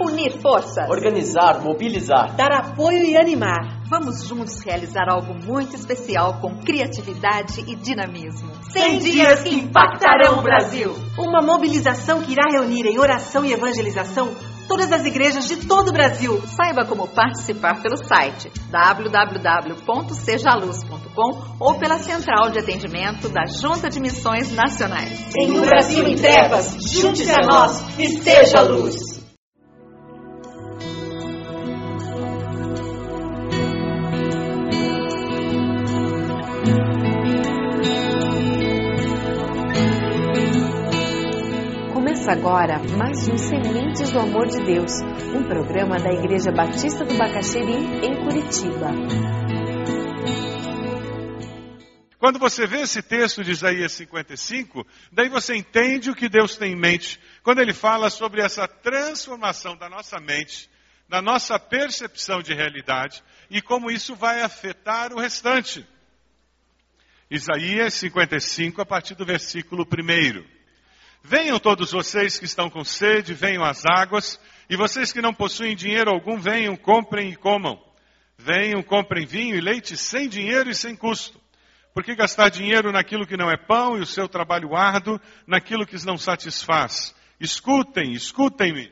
Unir forças. Organizar, mobilizar. Dar apoio e animar. Vamos juntos realizar algo muito especial com criatividade e dinamismo. 100 dias que impactarão o Brasil. Uma mobilização que irá reunir em oração e evangelização todas as igrejas de todo o Brasil. Saiba como participar pelo site www.sejaluz.com ou pela central de atendimento da Junta de Missões Nacionais. Em um Brasil em trevas, junte-se a nós e seja luz. Agora mais um Sementes do Amor de Deus, um programa da Igreja Batista do Bacaxeri, em Curitiba. Quando você vê esse texto de Isaías 55, daí você entende o que Deus tem em mente quando ele fala sobre essa transformação da nossa mente, da nossa percepção de realidade e como isso vai afetar o restante. Isaías 55, a partir do versículo 1. Venham todos vocês que estão com sede, venham às águas, e vocês que não possuem dinheiro algum, venham, comprem e comam. Venham, comprem vinho e leite sem dinheiro e sem custo. Por que gastar dinheiro naquilo que não é pão e o seu trabalho árduo naquilo que não satisfaz? Escutem, escutem-me.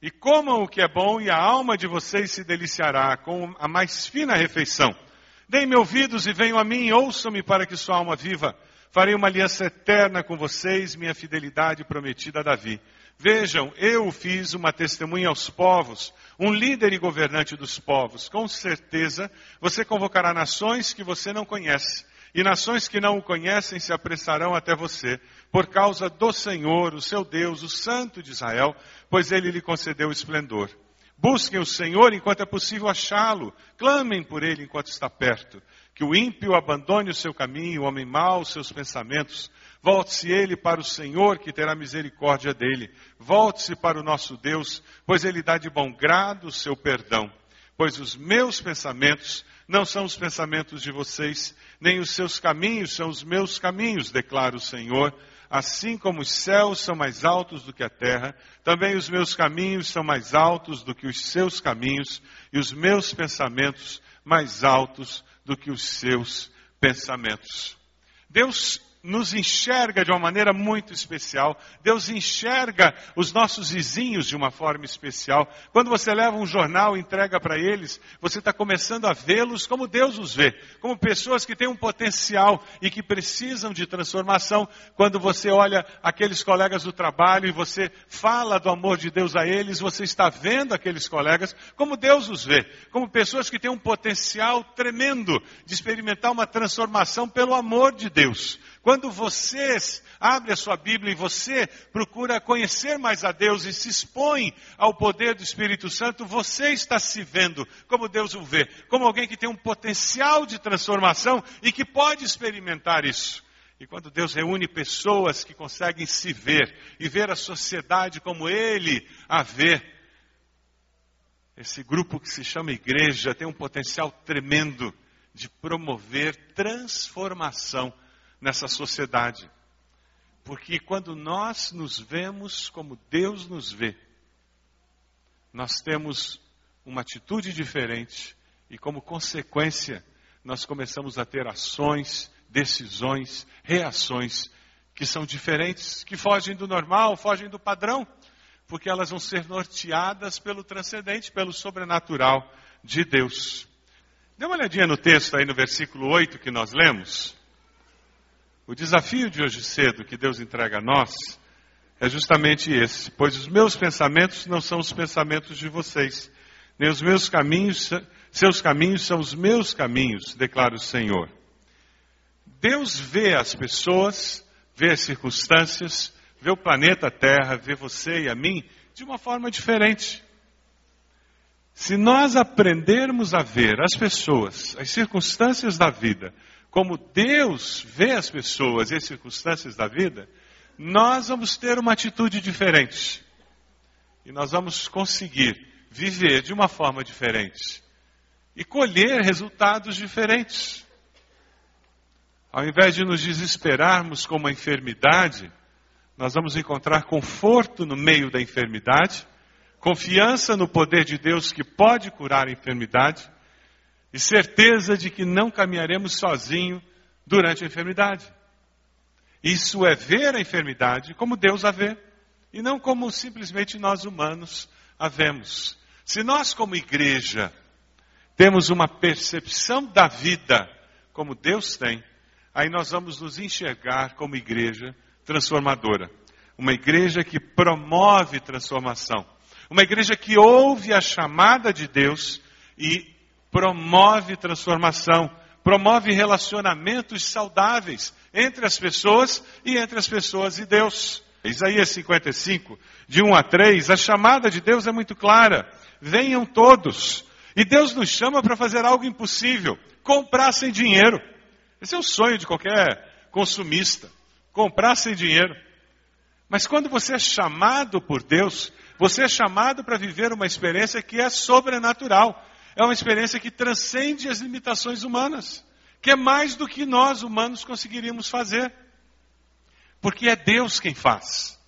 E comam o que é bom, e a alma de vocês se deliciará com a mais fina refeição. Deem-me ouvidos e venham a mim, ouçam-me para que sua alma viva. Farei uma aliança eterna com vocês, minha fidelidade prometida a Davi. Vejam, eu fiz uma testemunha aos povos, um líder e governante dos povos. Com certeza, você convocará nações que você não conhece. E nações que não o conhecem se apressarão até você, por causa do Senhor, o seu Deus, o Santo de Israel, pois ele lhe concedeu esplendor. Busquem o Senhor enquanto é possível achá-lo. Clamem por ele enquanto está perto. Que o ímpio abandone o seu caminho, o homem mau os seus pensamentos. Volte-se ele para o Senhor, que terá misericórdia dele. Volte-se para o nosso Deus, pois ele dá de bom grado o seu perdão. Pois os meus pensamentos não são os pensamentos de vocês, nem os seus caminhos são os meus caminhos, declara o Senhor. Assim como os céus são mais altos do que a terra, também os meus caminhos são mais altos do que os seus caminhos, e os meus pensamentos mais altos do que os seus pensamentos. Deus nos enxerga de uma maneira muito especial. Deus enxerga os nossos vizinhos de uma forma especial. Quando você leva um jornal e entrega para eles, você está começando a vê-los como Deus os vê, como pessoas que têm um potencial e que precisam de transformação. Quando você olha aqueles colegas do trabalho e você fala do amor de Deus a eles, você está vendo aqueles colegas como Deus os vê, como pessoas que têm um potencial tremendo de experimentar uma transformação pelo amor de Deus. Quando você abre a sua Bíblia e você procura conhecer mais a Deus e se expõe ao poder do Espírito Santo, você está se vendo como Deus o vê, como alguém que tem um potencial de transformação e que pode experimentar isso. E quando Deus reúne pessoas que conseguem se ver e ver a sociedade como Ele a vê, esse grupo que se chama igreja tem um potencial tremendo de promover transformação nessa sociedade. Porque quando nós nos vemos como Deus nos vê, nós temos uma atitude diferente e, como consequência, nós começamos a ter ações, decisões, reações que são diferentes, que fogem do normal, fogem do padrão, porque elas vão ser norteadas pelo transcendente, pelo sobrenatural de Deus. Dê uma olhadinha no texto aí no versículo 8 que nós lemos. O desafio de hoje cedo que Deus entrega a nós é justamente esse, pois os meus pensamentos não são os pensamentos de vocês, nem os meus caminhos, seus caminhos são os meus caminhos, declara o Senhor. Deus vê as pessoas, vê as circunstâncias, vê o planeta Terra, vê você e a mim de uma forma diferente. Se nós aprendermos a ver as pessoas, as circunstâncias da vida, como Deus vê as pessoas e as circunstâncias da vida, nós vamos ter uma atitude diferente. E nós vamos conseguir viver de uma forma diferente e colher resultados diferentes. Ao invés de nos desesperarmos com uma enfermidade, Nós vamos encontrar conforto no meio da enfermidade, confiança no poder de Deus que pode curar a enfermidade e certeza de que não caminharemos sozinho durante a enfermidade. Isso é ver a enfermidade como Deus a vê e não como simplesmente nós humanos a vemos. Se nós, como igreja, temos uma percepção da vida como Deus tem, aí nós vamos nos enxergar como igreja transformadora. Uma igreja que promove transformação. Uma igreja que ouve a chamada de Deus e promove transformação. Promove relacionamentos saudáveis entre as pessoas e entre as pessoas e Deus. Isaías 55, de 1 a 3, a chamada de Deus é muito clara. Venham todos. E Deus nos chama para fazer algo impossível: comprar sem dinheiro. Esse é o sonho de qualquer consumista: comprar sem dinheiro. Mas quando você é chamado por Deus, você é chamado para viver uma experiência que é sobrenatural. É uma experiência que transcende as limitações humanas, que é mais do que nós humanos conseguiríamos fazer. Porque é Deus quem faz.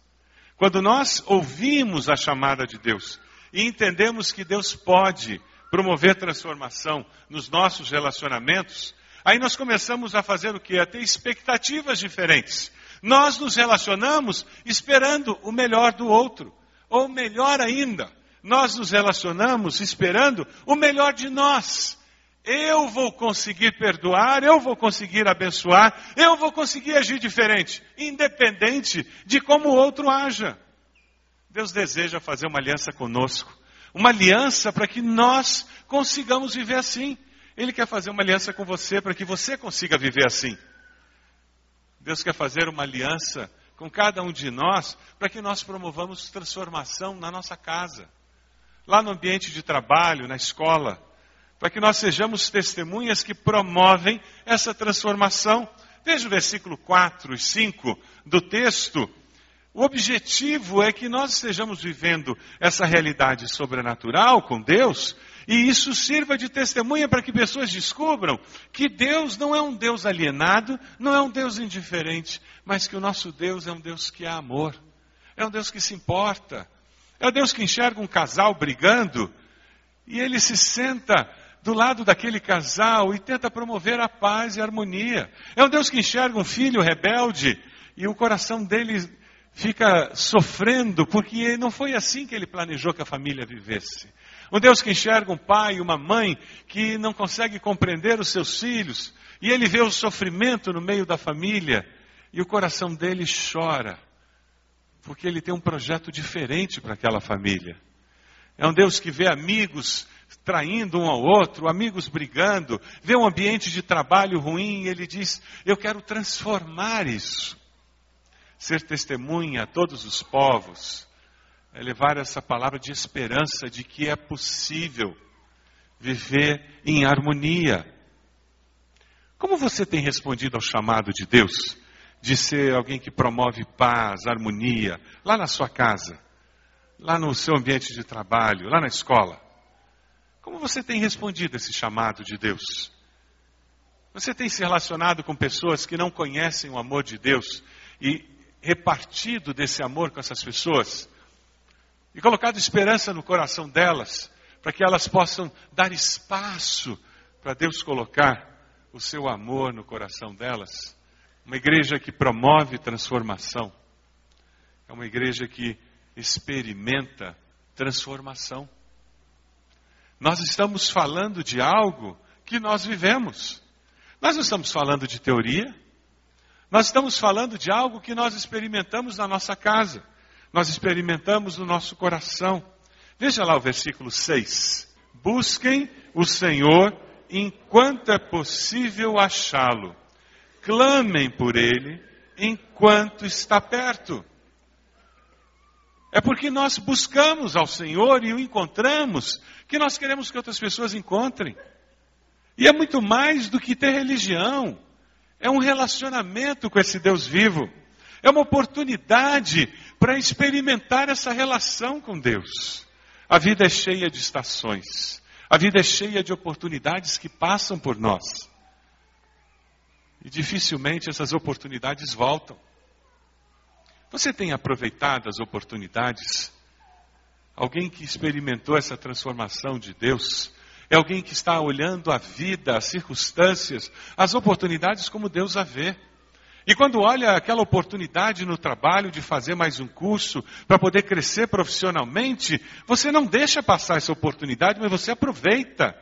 Quando nós ouvimos a chamada de Deus e entendemos que Deus pode promover transformação nos nossos relacionamentos, aí nós começamos a fazer o que? A ter expectativas diferentes. Nós nos relacionamos esperando o melhor do outro. Ou melhor ainda, nós nos relacionamos esperando o melhor de nós. Eu vou conseguir perdoar, eu vou conseguir abençoar, eu vou conseguir agir diferente, independente de como o outro haja. Deus deseja fazer uma aliança conosco, uma aliança para que nós consigamos viver assim. Ele quer fazer uma aliança com você para que você consiga viver assim. Deus quer fazer uma aliança com cada um de nós para que nós promovamos transformação na nossa casa, lá no ambiente de trabalho, na escola, para que nós sejamos testemunhas que promovem essa transformação. Veja o versículo 4 e 5 do texto. O objetivo é que nós estejamos vivendo essa realidade sobrenatural com Deus e isso sirva de testemunha para que pessoas descubram que Deus não é um Deus alienado, não é um Deus indiferente, mas que o nosso Deus é um Deus que é amor, é um Deus que se importa, é um Deus que enxerga um casal brigando e ele se senta do lado daquele casal e tenta promover a paz e a harmonia. É um Deus que enxerga um filho rebelde e o coração dele fica sofrendo porque não foi assim que ele planejou que a família vivesse. Um Deus que enxerga um pai e uma mãe que não consegue compreender os seus filhos e ele vê o sofrimento no meio da família e o coração dele chora porque ele tem um projeto diferente para aquela família. É um Deus que vê amigos traindo um ao outro, amigos brigando, vê um ambiente de trabalho ruim e ele diz: Eu quero transformar isso. Ser testemunha a todos os povos, é levar essa palavra de esperança de que é possível viver em harmonia. Como você tem respondido ao chamado de Deus de ser alguém que promove paz, harmonia, lá na sua casa, lá no seu ambiente de trabalho, lá na escola? Como você tem respondido esse chamado de Deus? Você tem se relacionado com pessoas que não conhecem o amor de Deus e repartido desse amor com essas pessoas? E colocado esperança no coração delas, para que elas possam dar espaço para Deus colocar o seu amor no coração delas? Uma igreja que promove transformação. É uma igreja que experimenta transformação. Nós estamos falando de algo que nós vivemos. Nós não estamos falando de teoria. Nós estamos falando de algo que nós experimentamos na nossa casa. Nós experimentamos no nosso coração. Veja lá o versículo 6. Busquem o Senhor enquanto é possível achá-lo. Clamem por ele enquanto está perto. É porque nós buscamos ao Senhor e o encontramos que nós queremos que outras pessoas encontrem. E é muito mais do que ter religião. É um relacionamento com esse Deus vivo. É uma oportunidade para experimentar essa relação com Deus. A vida é cheia de estações. A vida é cheia de oportunidades que passam por nós. E dificilmente essas oportunidades voltam. Você tem aproveitado as oportunidades? Alguém que experimentou essa transformação de Deus é alguém que está olhando a vida, as circunstâncias, as oportunidades como Deus a vê. E quando olha aquela oportunidade no trabalho de fazer mais um curso para poder crescer profissionalmente, você não deixa passar essa oportunidade, mas você aproveita.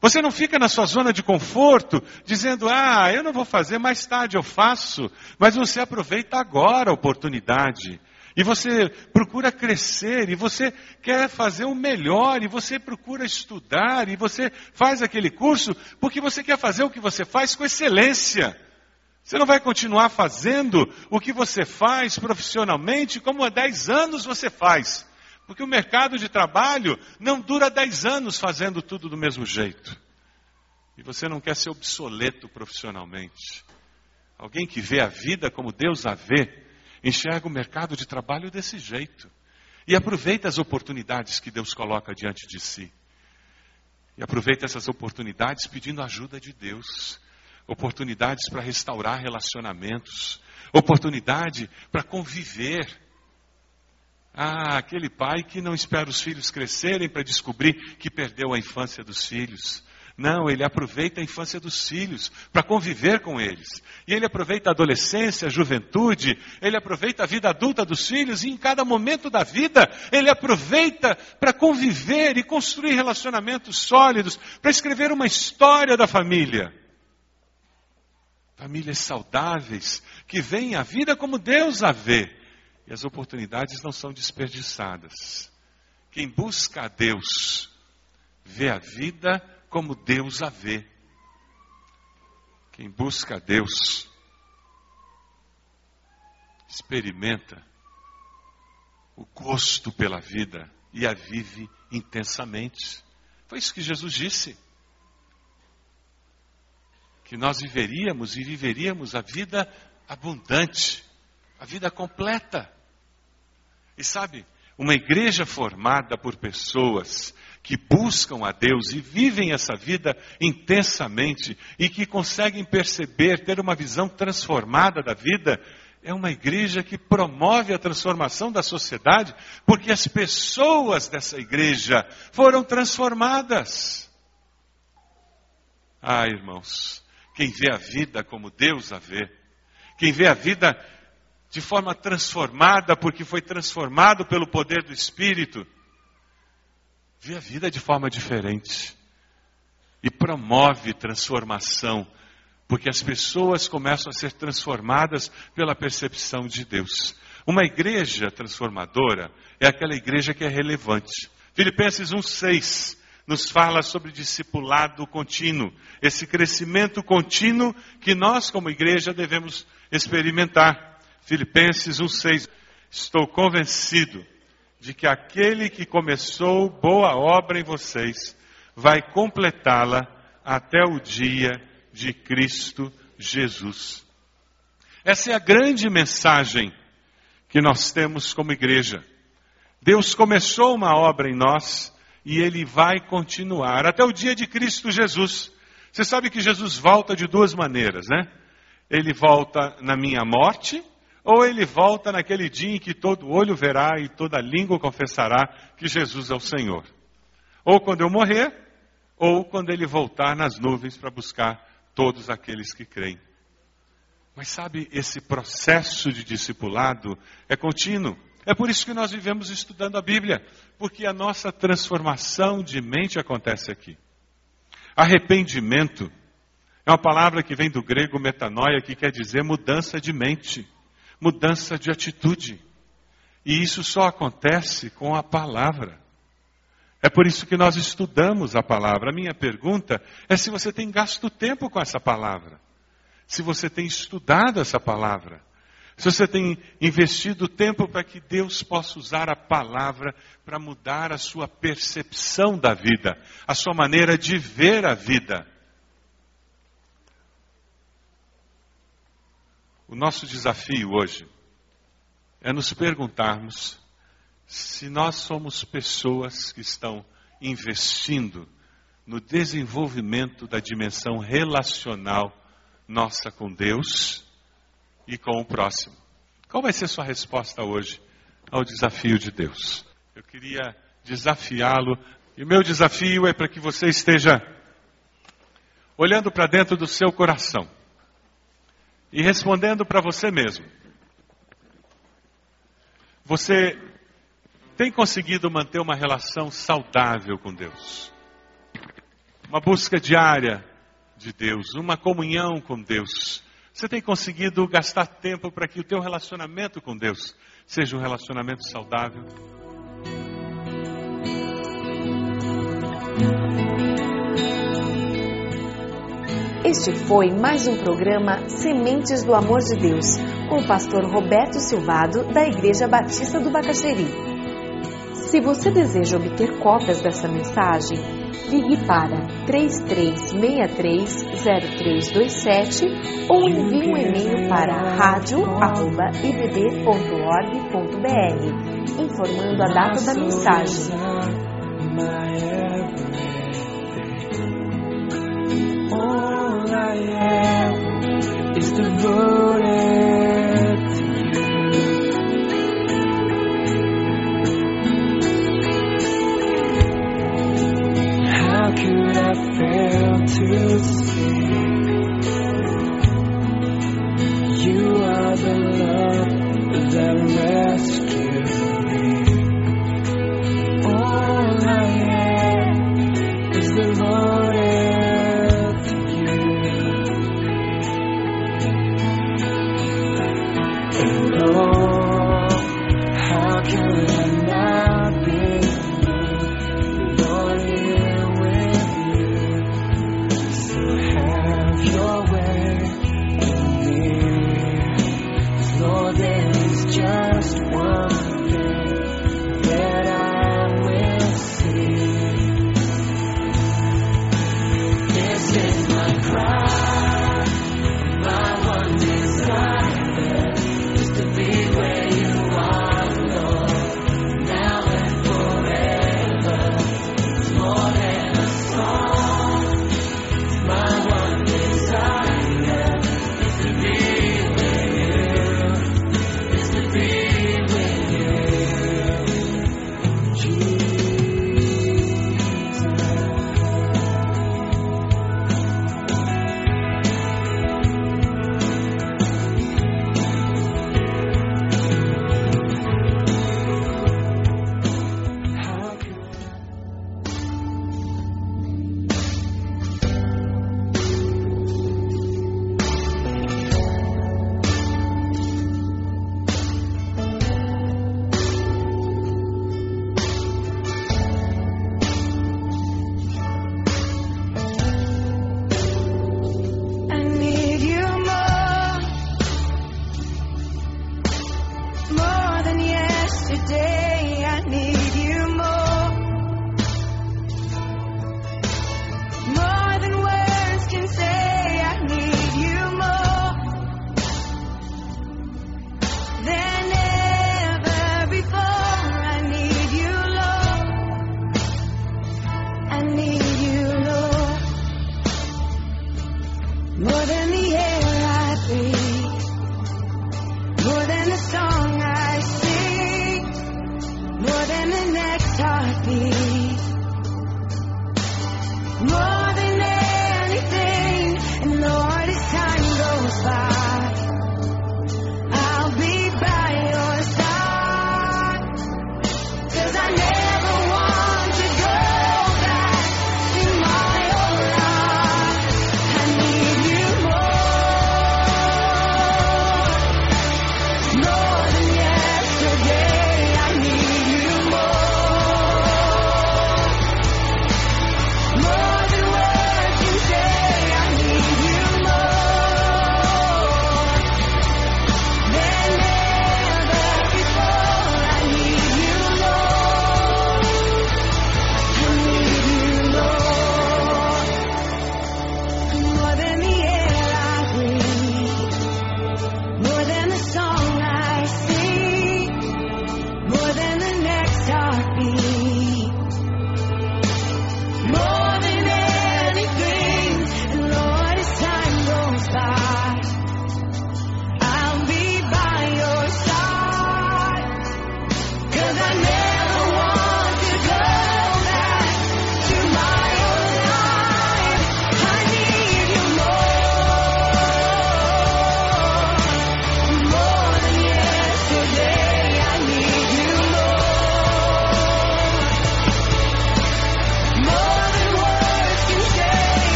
Você não fica na sua zona de conforto, dizendo, ah, eu não vou fazer, mais tarde eu faço. Mas você aproveita agora a oportunidade. E você procura crescer, e você quer fazer o melhor, e você procura estudar, e você faz aquele curso porque você quer fazer o que você faz com excelência. Você não vai continuar fazendo o que você faz profissionalmente como há 10 anos você faz. Porque o mercado de trabalho não dura 10 anos fazendo tudo do mesmo jeito. E você não quer ser obsoleto profissionalmente. Alguém que vê a vida como Deus a vê, enxerga o mercado de trabalho desse jeito. E aproveita as oportunidades que Deus coloca diante de si. E aproveita essas oportunidades pedindo ajuda de Deus. Oportunidades para restaurar relacionamentos. Oportunidade para conviver. Ah, aquele pai que não espera os filhos crescerem para descobrir que perdeu a infância dos filhos. Não, ele aproveita a infância dos filhos para conviver com eles. E ele aproveita a adolescência, a juventude, ele aproveita a vida adulta dos filhos e em cada momento da vida ele aproveita para conviver e construir relacionamentos sólidos, para escrever uma história da família. Famílias saudáveis que veem a vida como Deus a vê. E as oportunidades não são desperdiçadas. Quem busca a Deus vê a vida como Deus a vê. Quem busca a Deus, experimenta o gosto pela vida e a vive intensamente. Foi isso que Jesus disse. Que nós viveríamos e viveríamos a vida abundante, a vida completa. E sabe, uma igreja formada por pessoas que buscam a Deus e vivem essa vida intensamente e que conseguem perceber, ter uma visão transformada da vida, é uma igreja que promove a transformação da sociedade, porque as pessoas dessa igreja foram transformadas. Ah, irmãos, quem vê a vida como Deus a vê, quem vê a vida de forma transformada, porque foi transformado pelo poder do Espírito, vê a vida de forma diferente e promove transformação, porque as pessoas começam a ser transformadas pela percepção de Deus. Uma igreja transformadora é aquela igreja que é relevante. Filipenses 1:6 nos fala sobre discipulado contínuo, esse crescimento contínuo que nós como igreja devemos experimentar. Filipenses 1:6 Estou convencido de que aquele que começou boa obra em vocês vai completá-la até o dia de Cristo Jesus. Essa é a grande mensagem que nós temos como igreja. Deus começou uma obra em nós e ele vai continuar até o dia de Cristo Jesus. Você sabe que Jesus volta de duas maneiras, né? Ele volta na minha morte ou ele volta naquele dia em que todo olho verá e toda língua confessará que Jesus é o Senhor. Ou quando eu morrer, ou quando ele voltar nas nuvens para buscar todos aqueles que creem. Mas sabe, esse processo de discipulado é contínuo. É por isso que nós vivemos estudando a Bíblia, porque a nossa transformação de mente acontece aqui. Arrependimento é uma palavra que vem do grego metanoia, que quer dizer mudança de mente mudança de atitude. E isso só acontece com a palavra. É por isso que nós estudamos a palavra. A minha pergunta é se você tem gasto tempo com essa palavra. Se você tem estudado essa palavra. Se você tem investido tempo para que Deus possa usar a palavra para mudar a sua percepção da vida, a sua maneira de ver a vida. O nosso desafio hoje é nos perguntarmos se nós somos pessoas que estão investindo no desenvolvimento da dimensão relacional nossa com Deus e com o próximo. Qual vai ser sua resposta hoje ao desafio de Deus? Eu queria desafiá-lo e meu desafio é para que você esteja olhando para dentro do seu coração e respondendo para você mesmo, você tem conseguido manter uma relação saudável com Deus? Uma busca diária de Deus, uma comunhão com Deus. Você tem conseguido gastar tempo para que o teu relacionamento com Deus seja um relacionamento saudável? Este foi mais um programa Sementes do Amor de Deus, com o pastor Roberto Silvado, da Igreja Batista do Bacaxeri. Se você deseja obter cópias dessa mensagem, ligue para 3363-0327 ou envie um e-mail para radio.ibb.org.br informando a data da mensagem.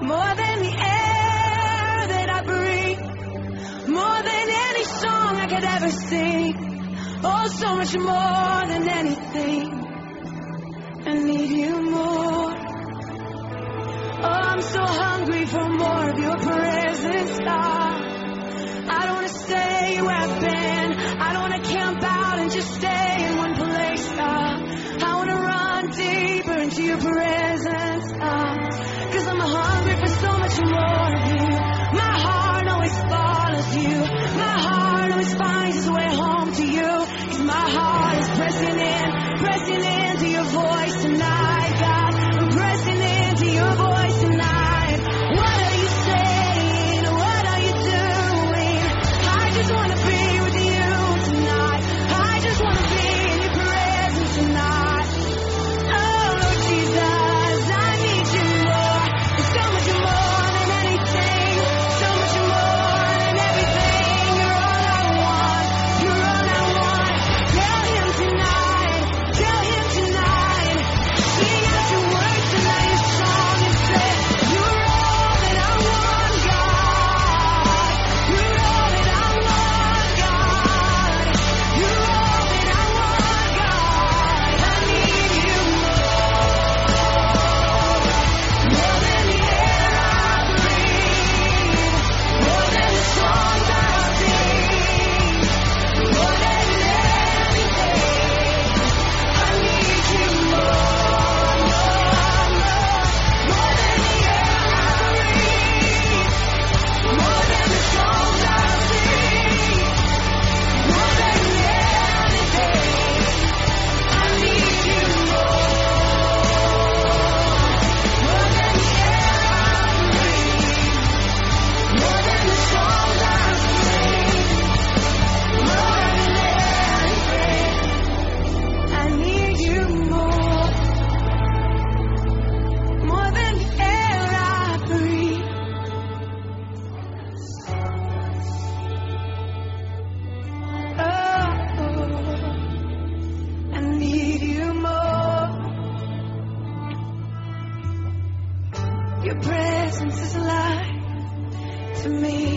more than the air that I breathe, more than any song I could ever sing. Oh, so much more than anything. I need you more. Oh, I'm so hungry for more of your presence, God. to me.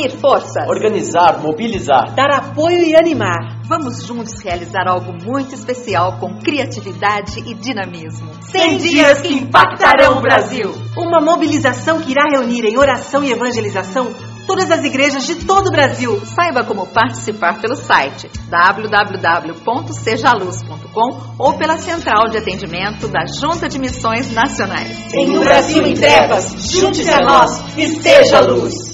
Unir forças. Organizar, mobilizar. Dar apoio e animar. Vamos juntos realizar algo muito especial com criatividade e dinamismo. 100 dias que impactarão o Brasil. Uma mobilização que irá reunir em oração e evangelização todas as igrejas de todo o Brasil. Saiba como participar pelo site www.sejaluz.com ou pela central de atendimento da Junta de Missões Nacionais. Em um Brasil em trevas, junte-se a nós e seja luz.